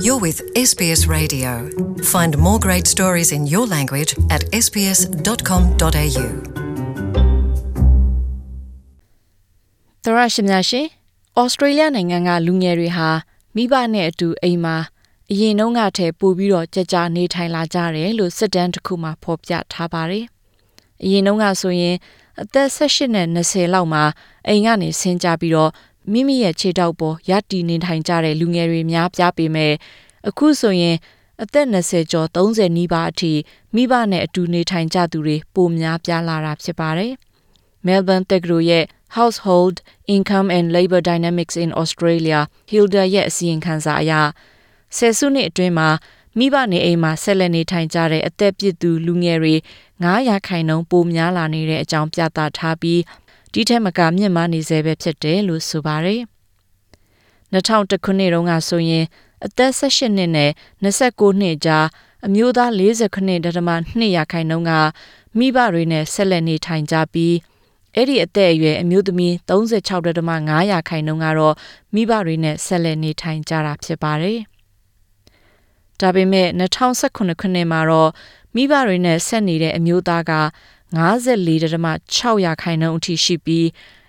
You're with SBS Radio. Find more great stories in your language at sbs.com.au. သရရှိမြရှင်ဩစတြေးလျနိုင်ငံကလူငယ်တွေဟာမိဘနဲ့အတူအိမ်မှာအရင်နှုန်းကတည်းပို့ပြီးတော့ကြကြနေထိုင်လာကြတယ်လို့စစ်တမ်းတစ်ခုမှဖော်ပြထားပါတယ်။အရင်နှုန်းကဆိုရင်အသက်18နဲ့20လောက်မှာအိမ်ကနေဆင်းကြပြီးတော့ မိမိရဲ့ခြေထောက်ပေါ်ရတည်နေထိုင်ကြတဲ့လူငယ်တွေများပြားပေမဲ့အခုဆိုရင်အသက်20ကျော်30နီးပါးအထိမိဘနဲ့အတူနေထိုင်ကြသူတွေပိုများပြားလာတာဖြစ်ပါတယ်။ Melbourne တက္ကသိုလ်ရဲ့ Household Income and Labor Dynamics in Australia Hilda ရဲ့အစီရင်ခံစာအရဆယ်စုနှစ်အတွင်းမှာမိဘနေအိမ်မှာဆက်လက်နေထိုင်ကြတဲ့အသက်ပြည့်သူလူငယ်တွေ900ခိုင်နှုန်းပိုများလာနေတဲ့အကြောင်းပြသထားပြီး ဒီထက်မကမြင့်မားနေစေပဲဖြစ်တယ်လို့ဆိုပါတယ်။2001ခုနှစ်တုန်းကဆိုရင်အသက်18နှစ်နဲ့29နှစ်ကြားအမျိုးသား49.2ရာခိုင်နှုန်းကမိဘတွေနဲ့ဆက်လက်နေထိုင်ကြပြီးအဲ့ဒီအသက်အရွယ်အမျိုးသမီး36.5ရာခိုင်နှုန်းကတော့မိဘတွေနဲ့ဆက်လက်နေထိုင်ကြတာဖြစ်ပါတယ်။ဒါပေမဲ့2019ခုနှစ်မှာတော့မိဘတွေနဲ့ဆက်နေတဲ့အမျိုးသားက 54.6ရာခိုင်နှုန်းအထိရှိပြီး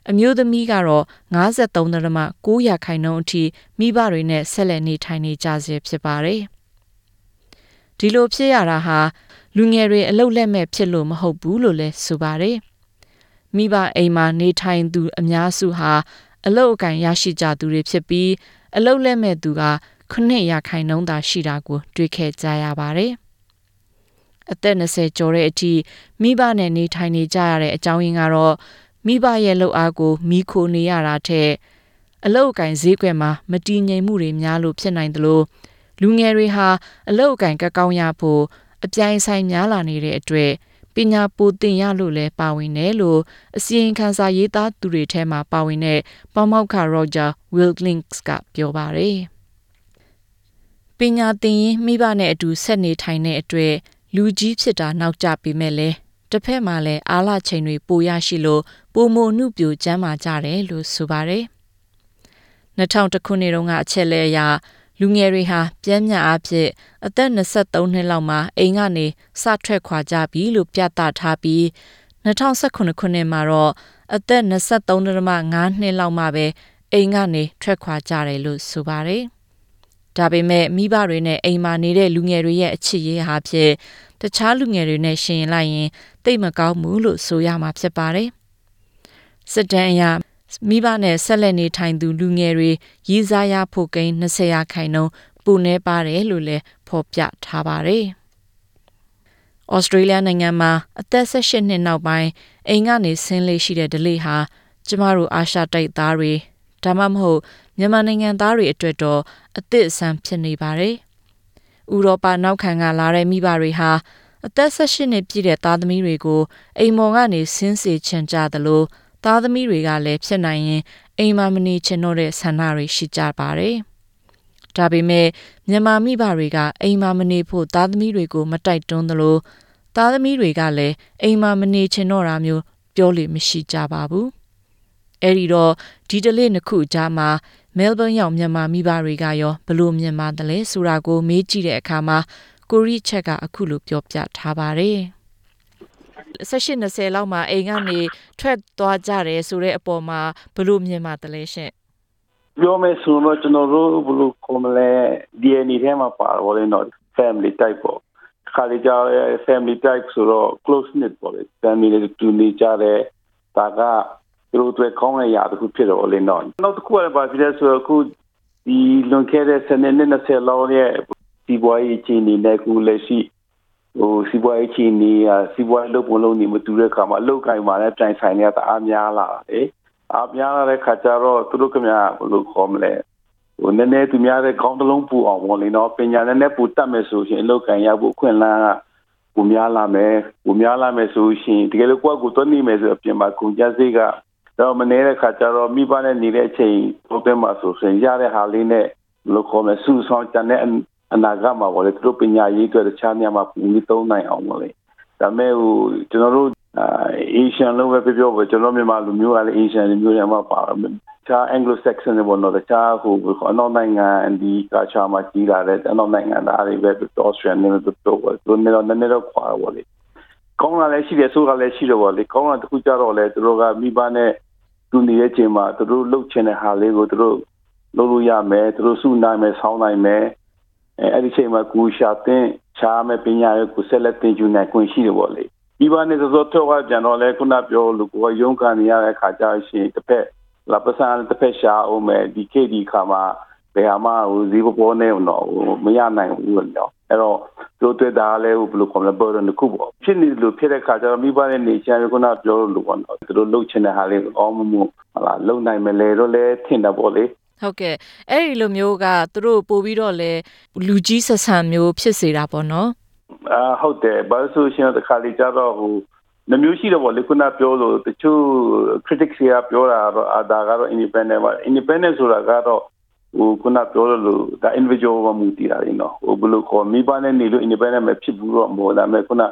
အမျိုးသမီးကတော့53.9ရာခိုင်နှုန်းအထိမိဘတွေနဲ့ဆက်လက်နေထိုင်နေကြဆဲဖြစ်ပါတယ်။ဒီလိုဖြစ်ရတာဟာလူငယ်တွေအလုတ်လက်မဲ့ဖြစ်လို့မဟုတ်ဘူးလို့လည်းဆိုပါတယ်။မိဘအိမ်မှာနေထိုင်သူအများစုဟာအလုတ်အကင်ရရှိကြသူတွေဖြစ်ပြီးအလုတ်လက်မဲ့သူက9ရာခိုင်နှုန်းသာရှိတာကို တွေ့ခဲ့ကြရပါတယ်။ အသက်20ကျော်တဲ့အထိမိဘနဲ့နေထိုင်နေကြရတဲ့အကြောင်းရင်းကတော့မိဘရဲ့လှုပ်အားကိုမိခိုနေရတာထက်အလုတ်အကင်ဈေးကွက်မှာမတည်ငြိမ်မှုတွေများလို့ဖြစ်နိုင်သလိုလူငယ်တွေဟာအလုတ်အကင်ကကောင်းရဖို့အပြိုင်ဆိုင်များလာနေတဲ့အတွက်ပညာပိုသင်ရလို့လဲပါဝင်တယ်လို့အစီရင်ခံစာရေးသားသူတွေထဲမှာပါဝင်တဲ့ပမောက်ခရောဂျာဝီလ်လင်းစ်ကပြောပါတယ်ပညာသင်ရင်မိဘနဲ့အတူဆက်နေထိုင်တဲ့အတွက် လူကြီးဖြစ်တာနောက်ကျပေမဲ့လည်းတစ်ဖက်မှာလည်းအားလချိန်တွေပိုရရှိလို့ပိုမိုနှုပြိုကျမ်းမာကြတယ်လို့ဆိုပါတယ်။2000ခုနှစ်တုန်းကအချက်လဲအရလူငယ်တွေဟာပြင်းပြအဖြစ်အသက်23နှစ်လောက်မှာအိမ်ကနေစထွက်ခွာကြပြီလို့ပြသထားပြီး2019ခုနှစ်မှာတော့အသက်23.5နှစ်လောက်မှပဲအိမ်ကနေထွက်ခွာကြတယ်လို့ဆိုပါတယ်။ ဒါပေမဲ့မိဘတွေနဲ့အိမ်မှာနေတဲ့လူငယ်တွေရဲ့အချစ်ရေးဟာဖြင့်တခြားလူငယ်တွေနဲ့ရှင်လိုက်ရင်တိတ်မကောင်းဘူးလို့ဆိုရမှာဖြစ်ပါတယ်။စစ်တမ်းအရမိဘနဲ့ဆက်လက်နေထိုင်သူလူငယ်တွေရည်စားရဖို့ကိန်း20ရာခိုင်နှုန်းပူနေပါတယ်လို့လည်းဖော်ပြထားပါတယ်။ဩစတြေးလျနိုင်ငံမှာအသက်18နှစ်နောက်ပိုင်းအိမ်ကနေဆင်းလေးရှိတဲ့ဒလေးဟာကျမတို့အာရှတိုက်သားတွေဒါမှမဟုတ် မြန်မာနိုင်ငံသားတွေအတွက်တော့အသစ်အဆန်းဖြစ်နေပါတယ်။ဥရောပနောက်ခံကလာတဲ့မိဘတွေဟာအသက်18နှစ်ပြည့်တဲ့သားသမီးတွေကိုအိမ်မော်ကနေဆင်းစေချင်ကြသလိုသားသမီးတွေကလည်းဖြစ်နိုင်ရင်အိမ်မှာမနေချင်တော့တဲ့ဆန္ဒတွေရှိကြပါတယ်။ဒါပေမဲ့မြန်မာမိဘတွေကအိမ်မှာမနေဖို့သားသမီးတွေကိုမတိုက်တွန်းသလိုသားသမီးတွေကလည်းအိမ်မှာမနေချင်တော့တာမျိုးပြောလို့မရှိကြပါဘူး။အဲ့ဒီတော့ဒီတလေးနှစ်ခုကြားမှာ မဲလ်ဘန်းရောက်မြန်မာမိဘတွေကရောဘလို့မြန်မာတလဲဆိုတာကိုမေးကြည့်တဲ့အခါမှာကိုရီချက်ကအခုလိုပြောပြထားပါတယ်18 20လောက်မှာအိမ်ကနေထွက်သွားကြတယ်ဆိုတဲ့အပေါ်မှာဘလို့မြန်မာတလဲရှင့်ပြောမယ်ဆိုတော့ကျွန်တော်တို့ဘလို့ခေါ်မလဲ DNA ထဲမှာပါတော့လေတော့ family type ပေါ့ခါလေးကြရဲ family type ဆိုတော့ close knit ပေါ့လေ family တွေတူနေကြတယ်ဒါက သူတို့အတွက်ကောင်းတဲ့ရာတစ်ခုဖြစ်တော့လေတော့နောက်တစ်ခုကပါဖြစ်တဲ့ဆိုတော့အခုဒီလွန်ခဲ့တဲ့စနေနေ့20လောက်ရဲ့ဒီဘွားကြီးချင်းနေနဲ့ခုလက်ရှိဟိုစီးပွားရေးချင်းနေစီးပွားရေးလုပ်ပုံလုပ်နေမတူတဲ့ခါမှာအလုပ်ကိုင်မှာလည်းတိုင်ဆိုင်နေတာအားများလာတယ်အားများလာတဲ့ခါကျတော့သူတို့ကမြဘယ်လိုခေါ်မလဲဟိုနည်းနည်းသူများတဲ့ကောင်းတလုံးပူအောင်ပေါ့လေနော်ပညာနည်းနည်းပူတတ်မယ်ဆိုရင်အလုပ်ကိုင်ရဖို့ခွင့်လန်းကပူများလာမယ်ပူများလာမယ်ဆိုရှင်တကယ်လို့ကိုယ့်ကိုယ်သွနေမယ်ဆိုအပြင်မှာကုန်ကြစိတ်က တော့မနေတဲ့ခါကျတော့မိဘနဲ့နေတဲ့အချိန်ပုံသင်မှာဆိုရင်ရတဲ့ဟာလေးနဲ့လို့ခေါ်မယ်စူဆောင်တန်တဲ့အနာဂတ်မှာပေါ့လေသူတို့ပညာရေးအတွက်တခြားနေရာမှာပုံပြီးသုံးနိုင်အောင်ပေါ့လေဒါမဲ့ဟိုကျွန်တော်တို့အာအေရှန်လို့ပဲပြောပြောပဲကျွန်တော်မြန်မာလူမျိုးကလည်းအေရှန်လူမျိုးတွေမှာပါချာ Anglo Saxon တွေပေါ့နော်တခြားဟိုအနောက်နိုင်ငံဒီကာချာမှာကြီးလာတဲ့အနောက်နိုင်ငံသားတွေပဲ Australian တွေပဲတော့သူနေတော့နည်းနည်းတော့ခွာတော့လေကောင်းလာလည်းရှိတယ်ဆိုးတာလည်းရှိတယ်ပေါ့လေကောင်းတာတခုကြတော့လေသူတို့ကမိဘနဲ့ သူနေတဲ့ချိန်မှာသူတို့လှုပ်ချင်တဲ့ဟာလေးကိုသူတို့လုပ်လို့ရမယ်သူတို့စုနိုင်မယ်ဆောင်းနိုင်မယ်အဲအဲ့ဒီချိန်မှာကူရှာတင်ချားမယ်ပညာရေးကိုဆက်လက်တင်ယူနိုင်ခွင့်ရှိတယ်ပေါ့လေဒီပါနေသောတော့ကပြန်တော့လဲခုနပြောလို့ကိုရုံးကန်နေရတဲ့ခါကြရှင်တစ်ဖက်လာပစံတစ်ဖက်ရှာအောင်မယ်ဒီခေတ်ဒီခါမှာဘယ်ဟာမှဟိုဈေးပေါ်နေတော့မရနိုင်ဘူးလို့ အဲ့တော့တို့တွေ့တာလဲဘယ်လိုကောမလဲဘောရန်ခုပေါ့ဖြစ်နေလို့ဖြစ်တဲ့ခါကျတော့မိဘနဲ့နေချင်ခုနပြောလို့ပေါ့နော်သူတို့လှုပ်ချင်တဲ့ဟာလေးအောင်းမမှုဟာလာလှုပ်နိုင်မယ်လေတော့လဲထင်တာပေါ့လေဟုတ်ကဲ့အဲ့ဒီလိုမျိုးကသူတို့ပို့ပြီးတော့လဲလူကြီးဆက်ဆံမျိုးဖြစ်စေတာပေါ့နော်အာဟုတ်တယ်ဘာလို့ဆိုရှင်တခါလေးကြတော့ဟိုနှမျိုးရှိတော့ဗောလေခုနပြောလို့တချို့ critics ကပြောတာတော့အာဒါကတော့ independent ပါ independent ဆိုတာကတော့ ဟိုခုနပြောလို့ဒါ individual ကမူတည်တာလေနော်ဟိုဘယ်လိုခေါ်မိဘနဲ့နေလို့ independent မဖြစ်ဘူးတော့မဟုတ်ဒါပေမဲ့ခုန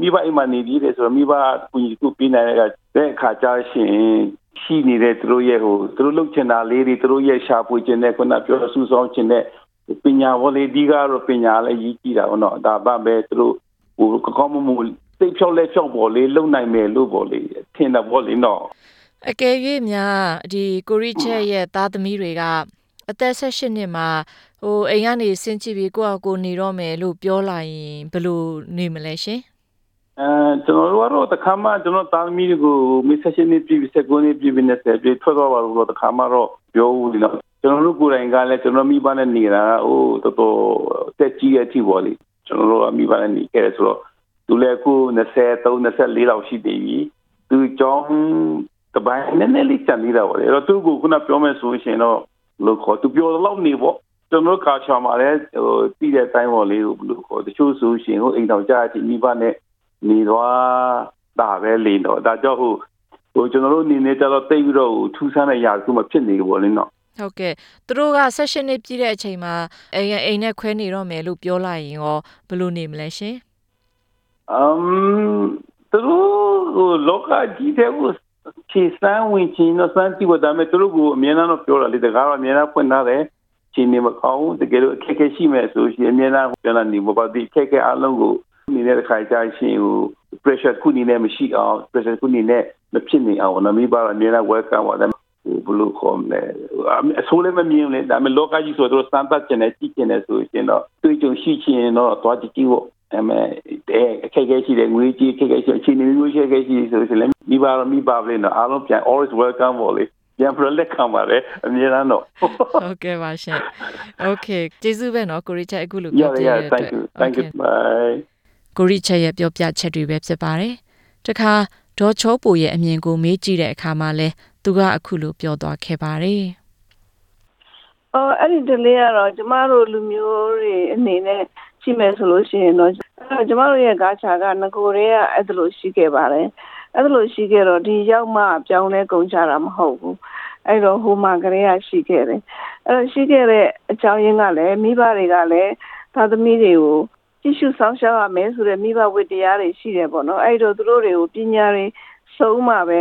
မိဘအိမ်မှာနေပြီးတယ်ဆိုတော့မိဘကူညီကူပေးနိုင်တဲ့အခါကျရှင်ရှိနေတဲ့သူတို့ရဲ့ဟိုသူတို့လုပ်ချင်တာလေးတွေသူတို့ရဲ့ရှာဖွေချင်တဲ့ခုနပြောဆူဆောင်းချင်တဲ့ပညာဝလေးဒီကတော့ပညာလည်းရည်ကြည့်တာဟုတ်တော့ဒါပါပဲသူတို့ဟိုကောင်းမှုစိတ်ဖြောက်လဲဖြောက်ပေါ်လေးလုံနိုင်မယ်လို့ပေါ်လေးထင်တယ်ပေါ်လေးနော်အကယ်၍များဒီကိုရီချက်ရဲ့သားသမီးတွေက အသက်16နှစ်မှာဟိုအိမ်ကနေဆင်းကြည့်ပြီးကိုယ့်အကိုနေတော့မယ်လို့ပြောလာရင်ဘယ်လိုနေမလဲရှင်အဲကျွန်တော်တို့ကတော့တခါမှကျွန်တော်တာမီကိုမစ်ဆက်ရှင်နေပြည်စက်ကိုနေပြည်နေဆက်ပြီးထွက်သွားပါလို့တခါမှတော့ပြောဦးတယ်နော်ကျွန်တော်တို့ကိုယ်တိုင်ကလည်းကျွန်တော်မိဘနဲ့နေတာဟိုတော်တော်တက်ကြီးရဲ့အထိပေါ့လေကျွန်တော်တို့မိဘနဲ့နေခဲ့တယ်ဆိုတော့သူလည်းအခု23 24လောက်ရှိသေးပြီသူကြောင်းတပိုင်းနည်းနည်းလေးချန်နေတာပေါ့လေအဲ့တော့သူ့ကိုခုနပြောမယ်ဆိုရှင်တော့ လို့ခေါ်သူပြောတော့နေပေါ့ကျွန်တော်ကာချာမှာလည်းဟိုတည်တဲ့အတိုင်းပေါ့လေဘယ်လိုခေါ်တချို့ဆိုရှင်ဟိုအိမ်တော်ကြာချင်မိဘနဲ့နေသွားတာပဲလေတော့ဒါကြောင့်ဟိုဟိုကျွန်တော်တို့နေနေကြတော့တိတ်ပြီးတော့ထူးဆန်းတဲ့ຢာစုမဖြစ်နေဘူးပေါ့လေနော်ဟုတ်ကဲ့သူတို့က16နှစ်ပြည့်တဲ့အချိန်မှာအိမ်အိမ်နဲ့ခွဲနေတော့မယ်လို့ပြောလိုက်ရင်ရောဘယ်လိုနေမလဲရှင်အမ်သူတို့ဟိုလောကကြီးတဲ့ဟို ခြေစမ်းဝင်ချင်းတော့စမ်းကြည့်ဖို့ဒါပေမဲ့သူတို့ကအမြဲတမ်းတော့ပြောတာလေတကားတော့အမြဲတမ်းဖွင့်ထားတယ်ချင်းနေမကောင်းတကယ်လို့အခက်အခဲရှိမဲ့ဆိုရှင်အမြဲတမ်းပြန်လာနေမပါဒီအခက်အခဲအလုံးကိုနေတဲ့ခါကြရှင်ဟို pressure ခုနေနဲ့မရှိအောင် pressure ခုနေနဲ့မဖြစ်နေအောင်နမီပါအမြဲတမ်း welcome ပါတယ်ဘလို့ခေါ်မလဲအဆိုးလည်းမမြင်လေဒါပေမဲ့လောကကြီးဆိုတော့စမ်းသပ်ကျင်တယ်ကြည့်ကျင်တယ်ဆိုရင်တော့တွေ့ကြုံရှိချင်တော့သွားကြည့်ကြည့်ဖို့ အမေတဲ့အခက်အခဲရှိတဲ့ငွေကြီးအခက်အခဲရှိအချိန်မျိုးရှိအခက်အခဲရှိဆိုရင်လည်းမိဘတော့မိဘပဲနော်အားလုံးပြန် always welcome ပါလေပြန်ပြလက်ခံပါတယ်အမြဲတမ်းတော့ဟုတ်ကဲ့ပါရှင် Okay ကျေးဇူးပဲနော်ကိုရီချက်အခုလိုပြော yeah ပြရ yeah တဲ့ thank you thank you bye ကိုရီချက်ရဲ့ပြောပြချက်တွေပဲဖြစ်ပါတယ်တခါဒေါ်ချောပူရဲ့အမြင်ကိုမေးကြည့်တဲ့အခါမှာလဲသူကအခုလိုပြောသွားခဲ့ပါတယ်အော်အဲ့ဒီတလေးကတော့ကျမတို့လူမျိုးတွေအနေနဲ့ ရှိမယ်ဆိုလို့ရှိရင်တော့အဲ့တော့ကျမတို့ရဲ့ဂါချာကငကိုတွေကအဲ့ဒါလိုရှိခဲ့ပါတယ်အဲ့ဒါလိုရှိခဲ့တော့ဒီရောက်မှပြောင်းလဲကုန်ကြတာမဟုတ်ဘူးအဲ့တော့ဟိုမှာကလေးကရှိခဲ့တယ်အဲ့တော့ရှိခဲ့တဲ့အကြောင်းရင်းကလည်းမိဘတွေကလည်းသားသမီးတွေကိုကြည့်ရှုဆောင်ရှောက်ရမယ်ဆိုတဲ့မိဘဝတ္တရားတွေရှိတယ်ပေါ့နော်အဲ့တော့သူတို့တွေကိုပညာတွေစုံမှပဲ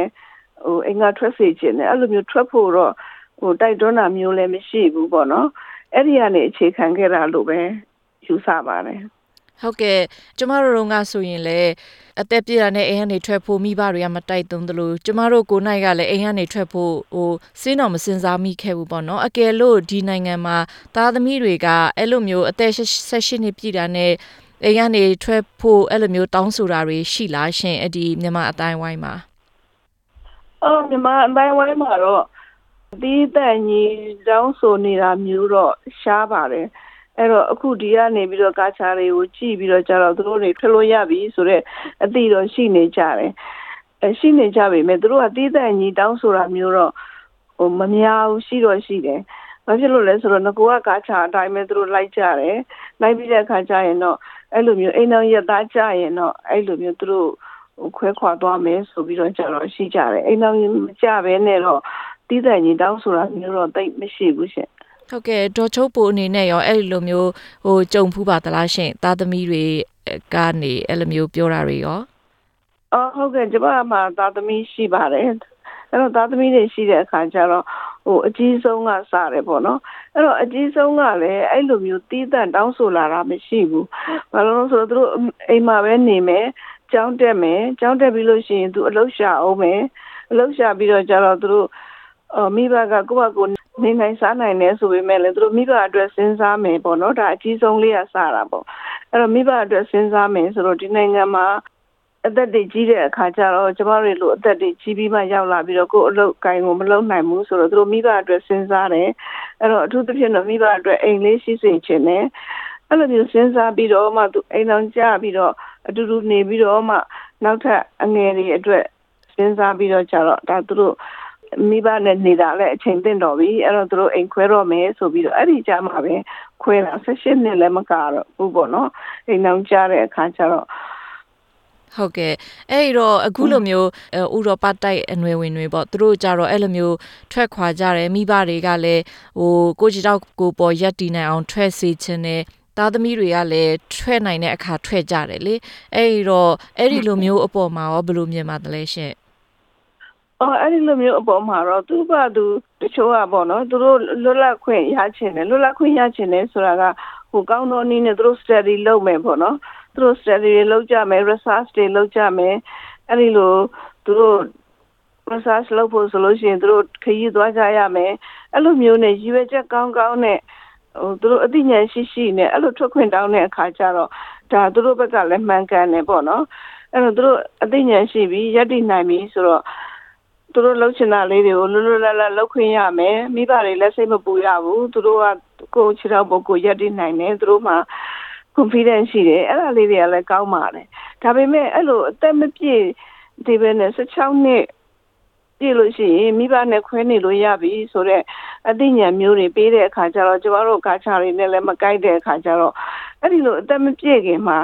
ဟိုအင်္ဂါထွက်စေခြင်းနဲ့အဲ့လိုမျိုးထွက်ဖို့တော့ဟိုတိုက်တွန်းတာမျိုးလည်းမရှိဘူးပေါ့နော်အဲ့ဒီကနေအခြေခံခဲ့တာလို့ပဲ ယူဆပါတယ်ဟုတ်ကဲ့ကျမတို့တို့ကဆိုရင်လေအသက်ပြည့်တာနဲ့အိမ်ကနေထွက်ဖို့မိဘတွေကမတိုက်သွင်းသလိုကျမတို့ကိုယ်နိုင်ကလည်းအိမ်ကနေထွက်ဖို့ဟိုစဉ်းတော်မစင်စားမိခဲ့ဘူးပေါ့နော်အကယ်လို့ဒီနိုင်ငံမှာသားသမီးတွေကအဲ့လိုမျိုးအသက်16နှစ်ပြည့်တာနဲ့အိမ်ကနေထွက်ဖို့အဲ့လိုမျိုးတောင်းဆိုတာတွေရှိလားရှင်အဲ့ဒီမြန်မာအတိုင်းဝိုင်းမှာအော်မြန်မာအတိုင်းဝိုင်းမှာတော့ဒီတန်ကြီးတောင်းဆိုနေတာမျိုးတော့ရှားပါတယ် အဲ့တော့အခုဒီကနေပြီးတော့ကာချာတွေကိုကြည့်ပြီးတော့ကြတော့သူတို့တွေထွက်လို့ရပြီဆိုတော့အတိတော့ရှိနေကြတယ်အဲရှိနေကြပြီမဲ့သူတို့ကတီးတန်ကြီးတောင်းဆိုတာမျိုးတော့ဟိုမများဘူးရှိတော့ရှိတယ်ဘာဖြစ်လို့လဲဆိုတော့ငကိုကကာချာအတိုင်းပဲသူတို့လိုက်ကြတယ်လိုက်ပြီးတဲ့အခါကျရင်တော့အဲ့လိုမျိုးအိမ်တော်ရက်သားကြရင်တော့အဲ့လိုမျိုးသူတို့ခွဲခွာသွားမယ်ဆိုပြီးတော့ကြတော့ရှိကြတယ်အိမ်တော်မကြပဲနဲ့တော့တီးတန်ကြီးတောင်းဆိုတာမျိုးတော့တိတ်မရှိဘူးရှင် ဟုတ်ကဲ့ဒေါ်ချိုးပူအနေနဲ့ရောအဲ့ဒီလိုမျိုးဟိုကြုံဖူးပါသလားရှင်သားသမီးတွေကနေအဲ့လိုမျိုးပြောတာတွေရောအော်ဟုတ်ကဲ့ကျမမှာသားသမီးရှိပါတယ်အဲ့တော့သားသမီးတွေရှိတဲ့အခါကျတော့ဟဟိုအကြီးဆုံးကစတယ်ပေါ့နော်အဲ့တော့အကြီးဆုံးကလည်းအဲ့လိုမျိုးတီးတန့်တောင်းဆိုလာတာမရှိဘူးဘာလို့လဲဆိုတော့သူတို့အိမ်မှာပဲနေမယ်ကျောင်းတက်မယ်ကျောင်းတက်ပြီးလို့ရှိရင်သူအလုပ်ရှာအောင်မယ်အလုပ်ရှာပြီးတော့ကျတော့သူတို့အော် မိဘကကိုယ့်ဘာကိုနေနိုင်စားနိုင်တယ်ဆိုပေမဲ့လည်းသူတို့မိဘအတွက်စဉ်းစားမယ်ပေါ့နော်ဒါအကြီးဆုံးလေးကစတာပေါ့အဲ့တော့မိဘအတွက်စဉ်းစားမယ်ဆိုတော့ဒီနိုင်ငံမှာအသက်တွေကြီးတဲ့အခါကျတော့ကျမတို့လိုအသက်တွေကြီးပြီးမှရောက်လာပြီးတော့ကိုယ်အလုပ်ကိုင်ကိုမလုပ်နိုင်ဘူးဆိုတော့သူတို့မိဘအတွက်စဉ်းစားတယ်အဲ့တော့အထူးသဖြင့်တော့မိဘအတွက်အိမ်လေးရှိစေချင်တယ်အဲ့လိုမျိုးစဉ်းစားပြီးတော့မှသူအိမ်အောင်ကြပြီးတော့အတူတူနေပြီးတော့မှနောက်ထပ်အငယ်တွေအတွက်စဉ်းစားပြီးတော့ကြတော့ဒါသူတို့ မိဘနဲ့နေတာလည်းအချိန်တင့်တော်ပြီအဲ့တော့သူတို့အိမ်ခွဲတော့မယ်ဆိုပြီးတော့အဲ့ဒီကြမှာပဲခွဲတာ16နှစ်လည်းမကတော့ဘူးပေါ့နော်အိမ်အောင်ကြတဲ့အခါကျတော့ဟုတ်ကဲ့အဲ့ဒီတော့အခုလိုမျိုးဥရောပတိုက်အနွယ်ဝင်တွေပေါ့သူတို့ကြတော့အဲ့လိုမျိုးထွက်ခွာကြတယ်မိဘတွေကလည်းဟိုကိုကြီးတော့ကိုပေါ်ရက်တီနိုင်အောင်ထွက်စေခြင်းနဲ့သားသမီးတွေကလည်းထွက်နိုင်တဲ့အခါထွက်ကြတယ်လေအဲ့ဒီတော့အဲ့ဒီလိုမျိုးအပေါ်မှာရောဘယ်လိုမြင်ပါသလဲရှင့် အော်အဲ့ဒီလိုမျိုးအပေါ်မှာတော့သူ့ဘာသူတချို့ကပေါ့နော်သူတို့လွတ်လပ်ခွင့်ရချင်တယ်လွတ်လပ်ခွင့်ရချင်တယ်ဆိုတာကဟိုကောင်းသောနည်းနဲ့သူတို့ study လုပ်မယ်ပေါ့နော်သူတို့ study တွေလုပ်ကြမယ် research တွေလုပ်ကြမယ်အဲ့ဒီလိုသူတို့ research လုပ်ဖို့ဆိုလို့ရှိရင်သူတို့ခရီးသွားကြရမယ်အဲ့လိုမျိုးနဲ့ရည်ရွယ်ချက်ကောင်းကောင်းနဲ့ဟိုသူတို့အသိဉာဏ်ရှိရှိနဲ့အဲ့လိုထွက်ခွင့်တောင်းတဲ့အခါကျတော့ဒါသူတို့ဘက်ကလည်းမှန်ကန်တယ်ပေါ့နော်အဲ့တော့သူတို့အသိဉာဏ်ရှိပြီးယက်တည်နိုင်ပြီဆိုတော့ သူတို့လှုပ်ချင်တာလေးတွေကိုလွတ်လွတ်လပ်လပ်လှုပ်ခွင့်ရမယ်မိဘတွေလည်းစိတ်မပူရဘူးသူတို့ကကိုယ်ခြေထောက်ပေါ်ကိုယက်တည်နိုင်တယ်သူတို့မှ confidence ရှိတယ်အဲ့ဒါလေးတွေကလည်းကောင်းပါတယ်ဒါပေမဲ့အဲ့လိုအသက်မပြည့်ဒီပဲနဲ့16နှစ်ပြည့်လို့ရှိရင်မိဘနဲ့ခွဲနေလို့ရပြီဆိုတော့အသိဉာဏ်မျိုးတွေပေးတဲ့အခါကျတော့ကျမတို့ကာချာတွေနဲ့လည်းမကိုက်တဲ့အခါကျတော့အဲ့ဒီလိုအသက်မပြည့်ခင်မှာ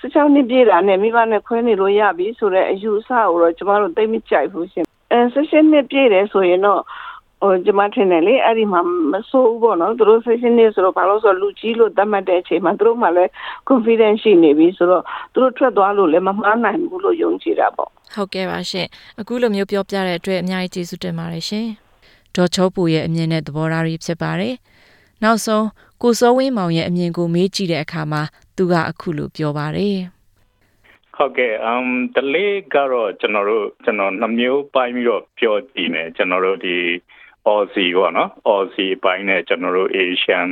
16နှစ်ပြည့်တာနဲ့မိဘနဲ့ခွဲနေလို့ရပြီဆိုတော့အယူအဆကိုတော့ကျမတို့သိမကြိုက်ဘူးရှင်အဲ 16နှစ်ပြည့်တယ်ဆိုရင်တော့ဟိုကျမထင်တယ်လေအဲ့ဒီမှာမဆိုးဘူးပေါ့နော်သူတို့ session နေဆိုတော့ဘာလို့ဆိုလူကြီးလို့သတ်မှတ်တဲ့အချိန်မှာသူတို့မှလည်း confidence ရှိနေပြီဆိုတော့သူတို့ထွက်သွားလို့လည်းမမှားနိုင်ဘူးလို့ယုံကြည်တာပေါ့ဟုတ်ကဲ့ပါရှင်အခုလိုမျိုးပြောပြတဲ့အတွက်အများကြီးကျေးဇူးတင်ပါတယ်ရှင်ဒေါ်ချောပူရဲ့အမြင်နဲ့သဘောထားတွေဖြစ်ပါတယ်နောက်ဆုံးကိုစောဝင်းမောင်ရဲ့အမြင်ကိုမေးကြည့်တဲ့အခါမှာသူကအခုလိုပြောပါတယ် ဟုတ်ကဲ့ um တလေးကတော့ကျွန်တော်တို့ကျွန်တော်နှမျိုးပိုင်းပြီးတော့ပြောကြည့်မယ်ကျွန်တော်တို့ဒီ Aussie ပေါ့နော် Aussie ပိုင်းနဲ့ကျွန်တော်တို့ Asian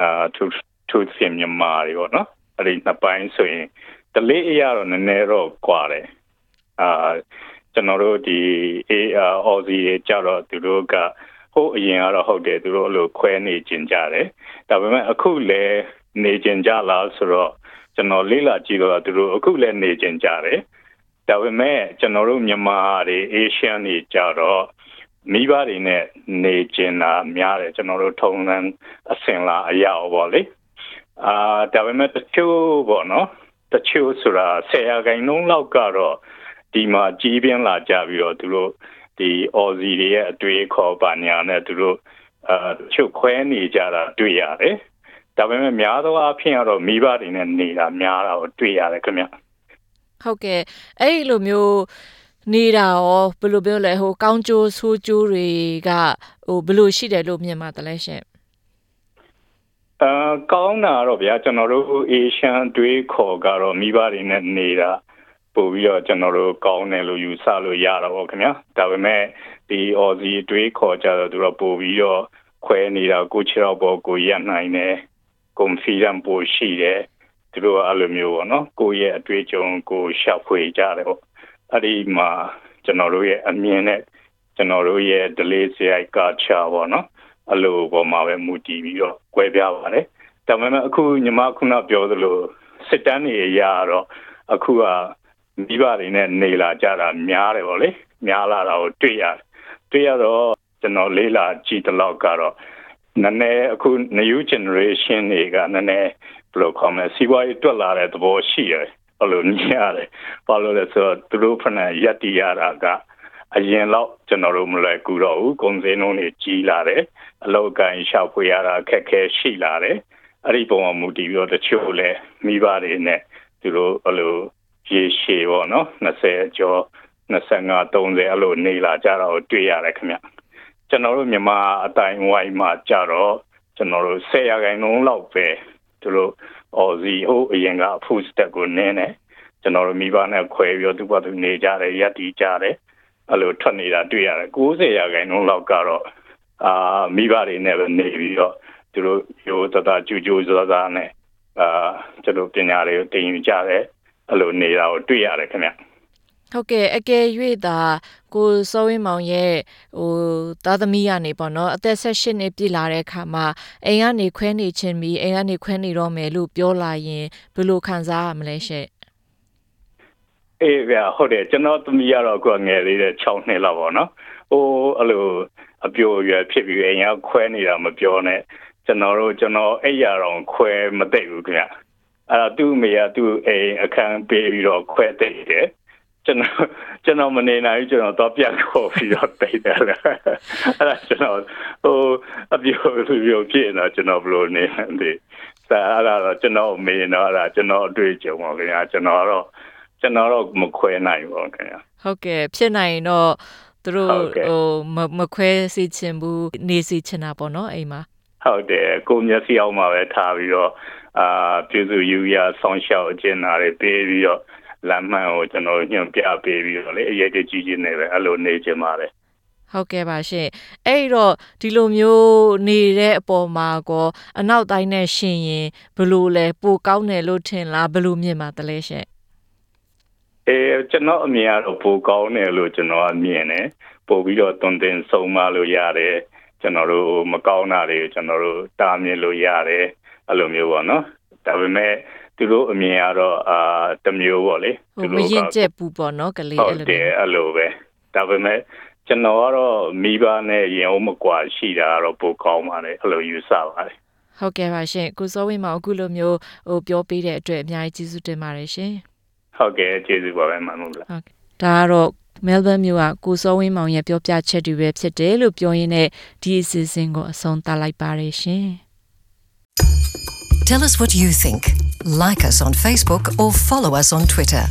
အာ to to စင်မြန်မာတွေပေါ့နော်အဲ့ဒီနှစ်ပိုင်းဆိုရင်တလေးအရာတော့နည်းနည်းတော့ကွာတယ်အာကျွန်တော်တို့ဒီ Aussie တွေကြတော့သူတို့ကဟိုအရင်ကတော့ဟုတ်တယ်သူတို့အဲ့လိုခွဲနေကျင်ကြတယ်ဒါပေမဲ့အခုလည်းနေကျင်ကြလားဆိုတော့ ကျွန်တော်လေးလာကြည့်တော့သူတို့အခုလည်းနေကျင်ကြတယ်ဒါပေမဲ့ကျွန်တော်တို့မြန်မာတွေ Asian တွေကြတော့မိဘတွေနဲ့နေကျင်တာများတယ်ကျွန်တော်တို့ထုံးစံအစင်လာအရာပေါ့လေအာဒါပေမဲ့တချို့ပေါ့နော်တချို့ဆိုတာဆယ်ရာခိုင်နှုန်းလောက်ကတော့ဒီမှာကြီးပြင်းလာကြပြီးတော့သူတို့ဒီ Aussie တွေရဲ့အတွေ့အခေါ်ပါညာနဲ့သူတို့အာချုပ်ခွဲနေကြတာတွေ့ရတယ် ဒါပေမဲ့များသောအားဖြင့်ကတော့မိဘတွေနဲ့နေတာများတာကိုတွေ့ရတယ်ခင်ဗျဟုတ်ကဲ့အဲ့ဒီလိုမျိုးနေတာရောဘယ်လိုပြောလဲဟိုကောင်းကျိုးဆိုးကျိုးတွေကဟိုဘယ်လိုရှိတယ်လို့မြင်ပါသလဲရှင်အာကောင်းတာတော့ဗျာကျွန်တော်တို့ Asian တွေးခေါ်ကတော့မိဘတွေနဲ့နေတာပို့ပြီးတော့ကျွန်တော်တို့ကောင်းတယ်လို့ယူဆလို့ရတာပေါ့ခင်ဗျာဒါပေမဲ့ဒီ Aussie တွေးခေါ်ကြတော့သူတို့ပို့ပြီးတော့ခွဲနေတာကိုချေတော့ပေါ်ကိုရနိုင်တယ် confidence ပိုရှိတယ်သူတို့အဲ့လိုမျိုးပေါ့နော်ကိုယ့်ရဲ့အတွေ့အကြုံကိုရှာဖွေကြတယ်ပေါ့အဲ့ဒီမှာကျွန်တော်တို့ရဲ့အမြင်နဲ့ကျွန်တော်တို့ရဲ့ delay စရိုက် culture ပေါ့နော်အဲ့လိုပေါ်မှာပဲမူတည်ပြီးတော့꿰ပြပါတယ်ဒါပေမဲ့အခုညီမခုနပြောသလိုစစ်တမ်းတွေအရာတော့အခုကမိဘတွေနဲ့နေလာကြတာများတယ်ပေါ့လေများလာတာကိုတွေ့ရတယ်တွေ့ရတော့ကျွန်တော်လေးလာကြည့်တလောက်ကတော့ နည်းနည်းအခု new generation တွေကနည်းနည်းဘယ်လိုခေါ်မလဲစီးပွားရေးတွက်လာတဲ့သဘောရှိတယ်ဘယ်လိုမြင်ရတယ်ဘာလို့လဲဆိုတော့သူတို့ဖဏရက်တီရတာကအရင်တော့ကျွန်တော်တို့မလွယ်ကူတော့ဘူးကုန်စည်နှုန်းတွေကြီးလာတယ်အလောက်ကန်ရှောက်ဖွေရတာခက်ခဲရှိလာတယ်အဲ့ဒီပုံမှာမူတည်ပြီးတော့တချို့လဲမိဘတွေနဲ့သူတို့ဘယ်လိုရေရှည်ပေါ့နော်20ကျော်25 30အဲ့လိုနေလာကြတော့တွေ့ရတယ်ခင်ဗျ ကျွန်တော်တို့မြန်မာအတိုင်းဝိုင်းမှာကြတော့ကျွန်တော်တို့10ရာခိုင်နှုန်းလောက်ပဲသူတို့အော်စီဟိုအရင်က food step ကိုနင်းတယ်ကျွန်တော်တို့မိဘနဲ့ခွဲပြီးတော့သူ့ဘာသူနေကြတယ်ရက်တီကြတယ်အဲ့လိုထွက်နေတာတွေ့ရတယ်90ရာခိုင်နှုန်းလောက်ကတော့အာမိဘတွေနဲ့ပဲနေပြီးတော့သူတို့ရိုးသားကြူကြူဇာဇာနဲ့အာကျွန်တော်ပညာတွေကိုတင်ယူကြတယ်အဲ့လိုနေတာကိုတွေ့ရတယ်ခင်ဗျ ဟုတ်ကဲ့အကယ်၍သာကိုစောဝင်းမောင်ရဲ့ဟိုသားသမီးကနေပေါ့နော်အသက်16နှစ်ပြည့်လာတဲ့အခါမှာအိမ်ကနေခွဲနေခြင်းပြီးအိမ်ကနေခွဲနေတော့မယ်လို့ပြောလာရင်ဘယ်လိုခံစားရမလဲရှင့်အေးဗျာဟုတ်တယ်ကျွန်တော်သမီးကတော့ကိုငယ်လေးတဲ့6နှစ်လောက်ပေါ့နော်ဟိုအဲ့လိုအပြိုရွယ်ဖြစ်ပြီးအိမ်ကခွဲနေတာမပြောနဲ့ကျွန်တော်တို့ကျွန်တော်အဲ့ရတော့ခွဲမသိဘူးခင်ဗျအဲ့တော့သူ့မိကသူ့အိမ်အခန်းပေးပြီးတော့ခွဲသိတယ် ကျွန်တော်ကျွန်တော်မနေနိုင်ဘူးကျွန်တော်တော့ပြန်ခေါ်ပြီးတော့တိတ်တယ်လေအဲ့ဒါကျွန်တော်ဟိုအပြိုလူမျိုးဖြစ်နေတော့ကျွန်တော်ဘယ်လိုနေလဲစာအဲ့ဒါတော့ကျွန်တော်မေးတော့အဲ့ဒါကျွန်တော်အတွေ့အကြုံပါခင်ဗျာကျွန်တော်တော့ကျွန်တော်တော့မခွဲနိုင်ဘူးခင်ဗျာဟုတ်ကဲ့ဖြစ်နိုင်တော့သူတို့ဟိုမခွဲစီချင်ဘူးနေစီချင်တာပေါ့နော်အိမ်မှာဟုတ်တယ်ကိုမျက်စိအောင်မှာပဲထားပြီးတော့အာပြည်သူယူရဆောင်းရှောက်အကျဉ်းသားတွေပေးပြီးတော့ လမ်းမှန်ကိုကျွန်တော်ညွှန်ပြပေးပြီးတော့လေအရေးကြီးကြီးနေပဲအဲ့လိုနေချင်ပါတယ်ဟုတ်ကဲ့ပါရှင်အဲ့တော့ဒီလိုမျိုးနေတဲ့အပေါ်မှာကောအနောက်တိုင်းနဲ့ရှင်ရင်ဘလို့လဲပိုကောင်းတယ်လို့ထင်လားဘလို့မြင်ပါတလဲရှင်အဲကျွန်တော်အမြင်ကတော့ပိုကောင်းတယ်လို့ကျွန်တော်အမြင်တယ်ပို့ပြီးတော့တွင်တင်ဆုံးမလို့ရတယ်ကျွန်တော်တို့မကောင်းတာတွေကျွန်တော်တို့တားမြင်လို့ရတယ်အဲ့လိုမျိုးပေါ့နော်ဒါပေမဲ့ သူတို့အမြင်ကတော့အာတမျိုးပေါ့လေသူတို့ကမရင်ကျက်ဘူးပေါ့နော်ကလေးအဲ့လိုဟုတ်တယ်အဲ့လိုပဲဒါပေမဲ့ကျွန်တော်ကတော့မိဘနဲ့ရင်အောင်မကွာရှိတာကတော့ပိုကောင်းပါတယ်အဲ့လိုယူဆပါတယ်ဟုတ်ကဲ့ပါရှင်ကိုစောဝင်းမအခုလိုမျိုးဟိုပြောပေးတဲ့အတွက်အများကြီးကျေးဇူးတင်ပါတယ်ရှင်ဟုတ်ကဲ့ကျေးဇူးပါပဲမမလို့ဟုတ်ဒါကတော့ Melbourne မြို့ကကိုစောဝင်းမောင်ရဲ့ပြောပြချက်တွေပဲဖြစ်တယ်လို့ပြောရင်းနဲ့ဒီအစီအစဉ်ကိုအဆုံးသတ်လိုက်ပါတယ်ရှင် Tell us what you think. Like us on Facebook or follow us on Twitter.